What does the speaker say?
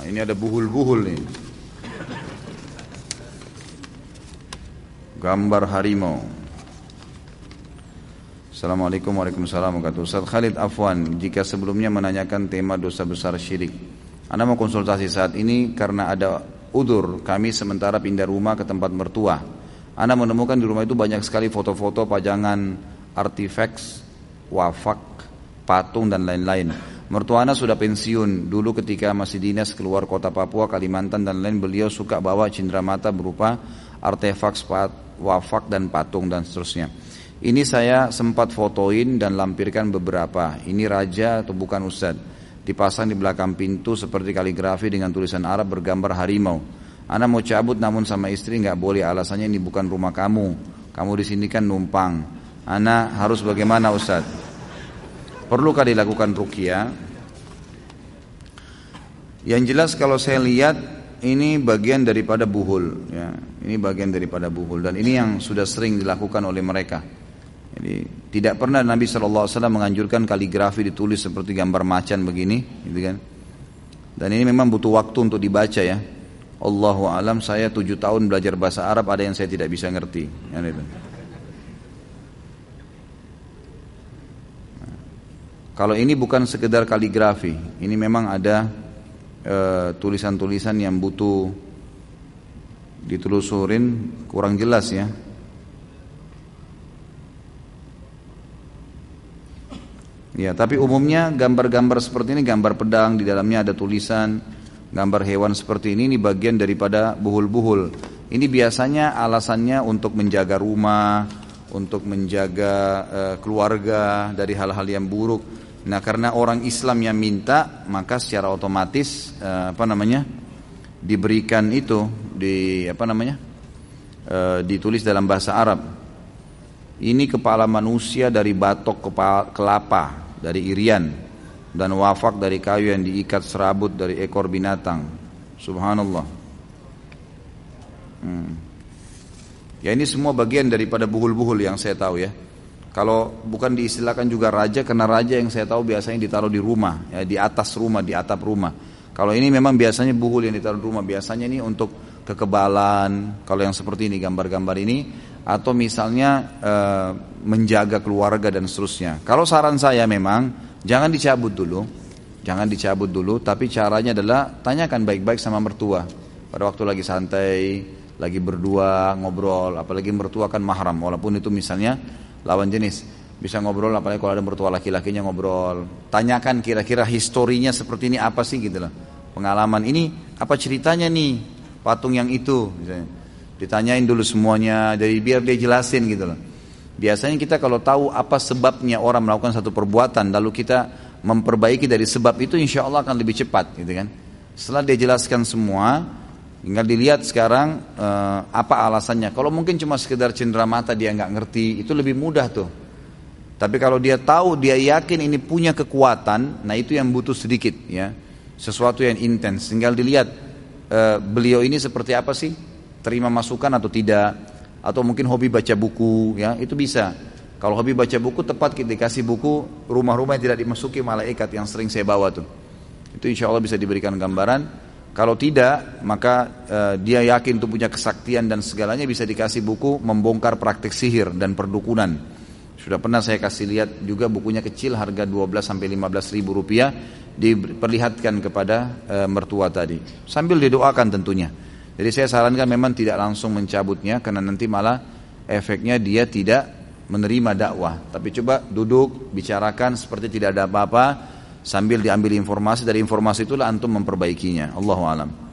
Nah, ini ada buhul-buhul nih. Gambar harimau. Assalamualaikum warahmatullahi wabarakatuh. Ustaz Khalid Afwan, jika sebelumnya menanyakan tema dosa besar syirik. Anda mau konsultasi saat ini karena ada udur kami sementara pindah rumah ke tempat mertua. Anda menemukan di rumah itu banyak sekali foto-foto pajangan artifaks, wafak, patung dan lain-lain. Mertua Ana sudah pensiun. Dulu ketika masih dinas keluar kota Papua, Kalimantan dan lain beliau suka bawa cindera mata berupa artefak, wafak dan patung dan seterusnya. Ini saya sempat fotoin dan lampirkan beberapa. Ini raja atau bukan ustad. Dipasang di belakang pintu seperti kaligrafi dengan tulisan Arab bergambar harimau. Ana mau cabut namun sama istri nggak boleh alasannya ini bukan rumah kamu. Kamu di sini kan numpang. Ana harus bagaimana Ustaz? Perlukah dilakukan rukia? Yang jelas kalau saya lihat ini bagian daripada buhul ya. Ini bagian daripada buhul dan ini yang sudah sering dilakukan oleh mereka. Jadi tidak pernah Nabi SAW menganjurkan kaligrafi ditulis seperti gambar macan begini, gitu kan? Dan ini memang butuh waktu untuk dibaca ya. Allahu alam saya tujuh tahun belajar bahasa Arab ada yang saya tidak bisa ngerti. Ya, itu. Kalau ini bukan sekedar kaligrafi, ini memang ada eh, tulisan-tulisan uh, yang butuh ditelusurin kurang jelas ya. Ya, tapi umumnya gambar-gambar seperti ini gambar pedang di dalamnya ada tulisan, gambar hewan seperti ini ini bagian daripada buhul-buhul. Ini biasanya alasannya untuk menjaga rumah, untuk menjaga uh, keluarga dari hal-hal yang buruk. Nah karena orang Islam yang minta maka secara otomatis uh, apa namanya diberikan itu di apa namanya uh, ditulis dalam bahasa Arab. Ini kepala manusia dari batok kelapa dari irian dan wafak dari kayu yang diikat serabut dari ekor binatang. Subhanallah. Hmm. Ya ini semua bagian daripada buhul-buhul yang saya tahu ya. Kalau bukan diistilahkan juga raja karena raja yang saya tahu biasanya ditaruh di rumah, ya, di atas rumah, di atap rumah. Kalau ini memang biasanya buhul yang ditaruh di rumah, biasanya ini untuk kekebalan. Kalau yang seperti ini gambar-gambar ini atau misalnya e, menjaga keluarga dan seterusnya. Kalau saran saya memang jangan dicabut dulu, jangan dicabut dulu, tapi caranya adalah tanyakan baik-baik sama mertua. Pada waktu lagi santai, lagi berdua ngobrol, apalagi mertua kan mahram, walaupun itu misalnya lawan jenis. Bisa ngobrol apalagi kalau ada mertua laki-lakinya ngobrol. Tanyakan kira-kira historinya seperti ini apa sih gitu lah pengalaman. Ini apa ceritanya nih? Patung yang itu misalnya. Ditanyain dulu semuanya jadi biar dia jelasin gitu loh. Biasanya kita kalau tahu apa sebabnya orang melakukan satu perbuatan lalu kita memperbaiki dari sebab itu insya Allah akan lebih cepat gitu kan. Setelah dia jelaskan semua Tinggal dilihat sekarang uh, apa alasannya. Kalau mungkin cuma sekedar cendera mata dia nggak ngerti, itu lebih mudah tuh. Tapi kalau dia tahu, dia yakin ini punya kekuatan, nah itu yang butuh sedikit ya. Sesuatu yang intens. Tinggal dilihat uh, beliau ini seperti apa sih? Terima masukan atau tidak? Atau mungkin hobi baca buku ya, itu bisa. Kalau hobi baca buku tepat kita dikasih buku rumah-rumah yang tidak dimasuki malaikat yang sering saya bawa tuh. Itu insya Allah bisa diberikan gambaran kalau tidak, maka uh, dia yakin untuk punya kesaktian dan segalanya bisa dikasih buku membongkar praktik sihir dan perdukunan. Sudah pernah saya kasih lihat juga bukunya kecil harga 12 sampai 15 ribu rupiah diperlihatkan kepada uh, mertua tadi. Sambil didoakan tentunya. Jadi saya sarankan memang tidak langsung mencabutnya karena nanti malah efeknya dia tidak menerima dakwah. Tapi coba duduk, bicarakan seperti tidak ada apa-apa sambil diambil informasi dari informasi itulah antum memperbaikinya. Allahu alam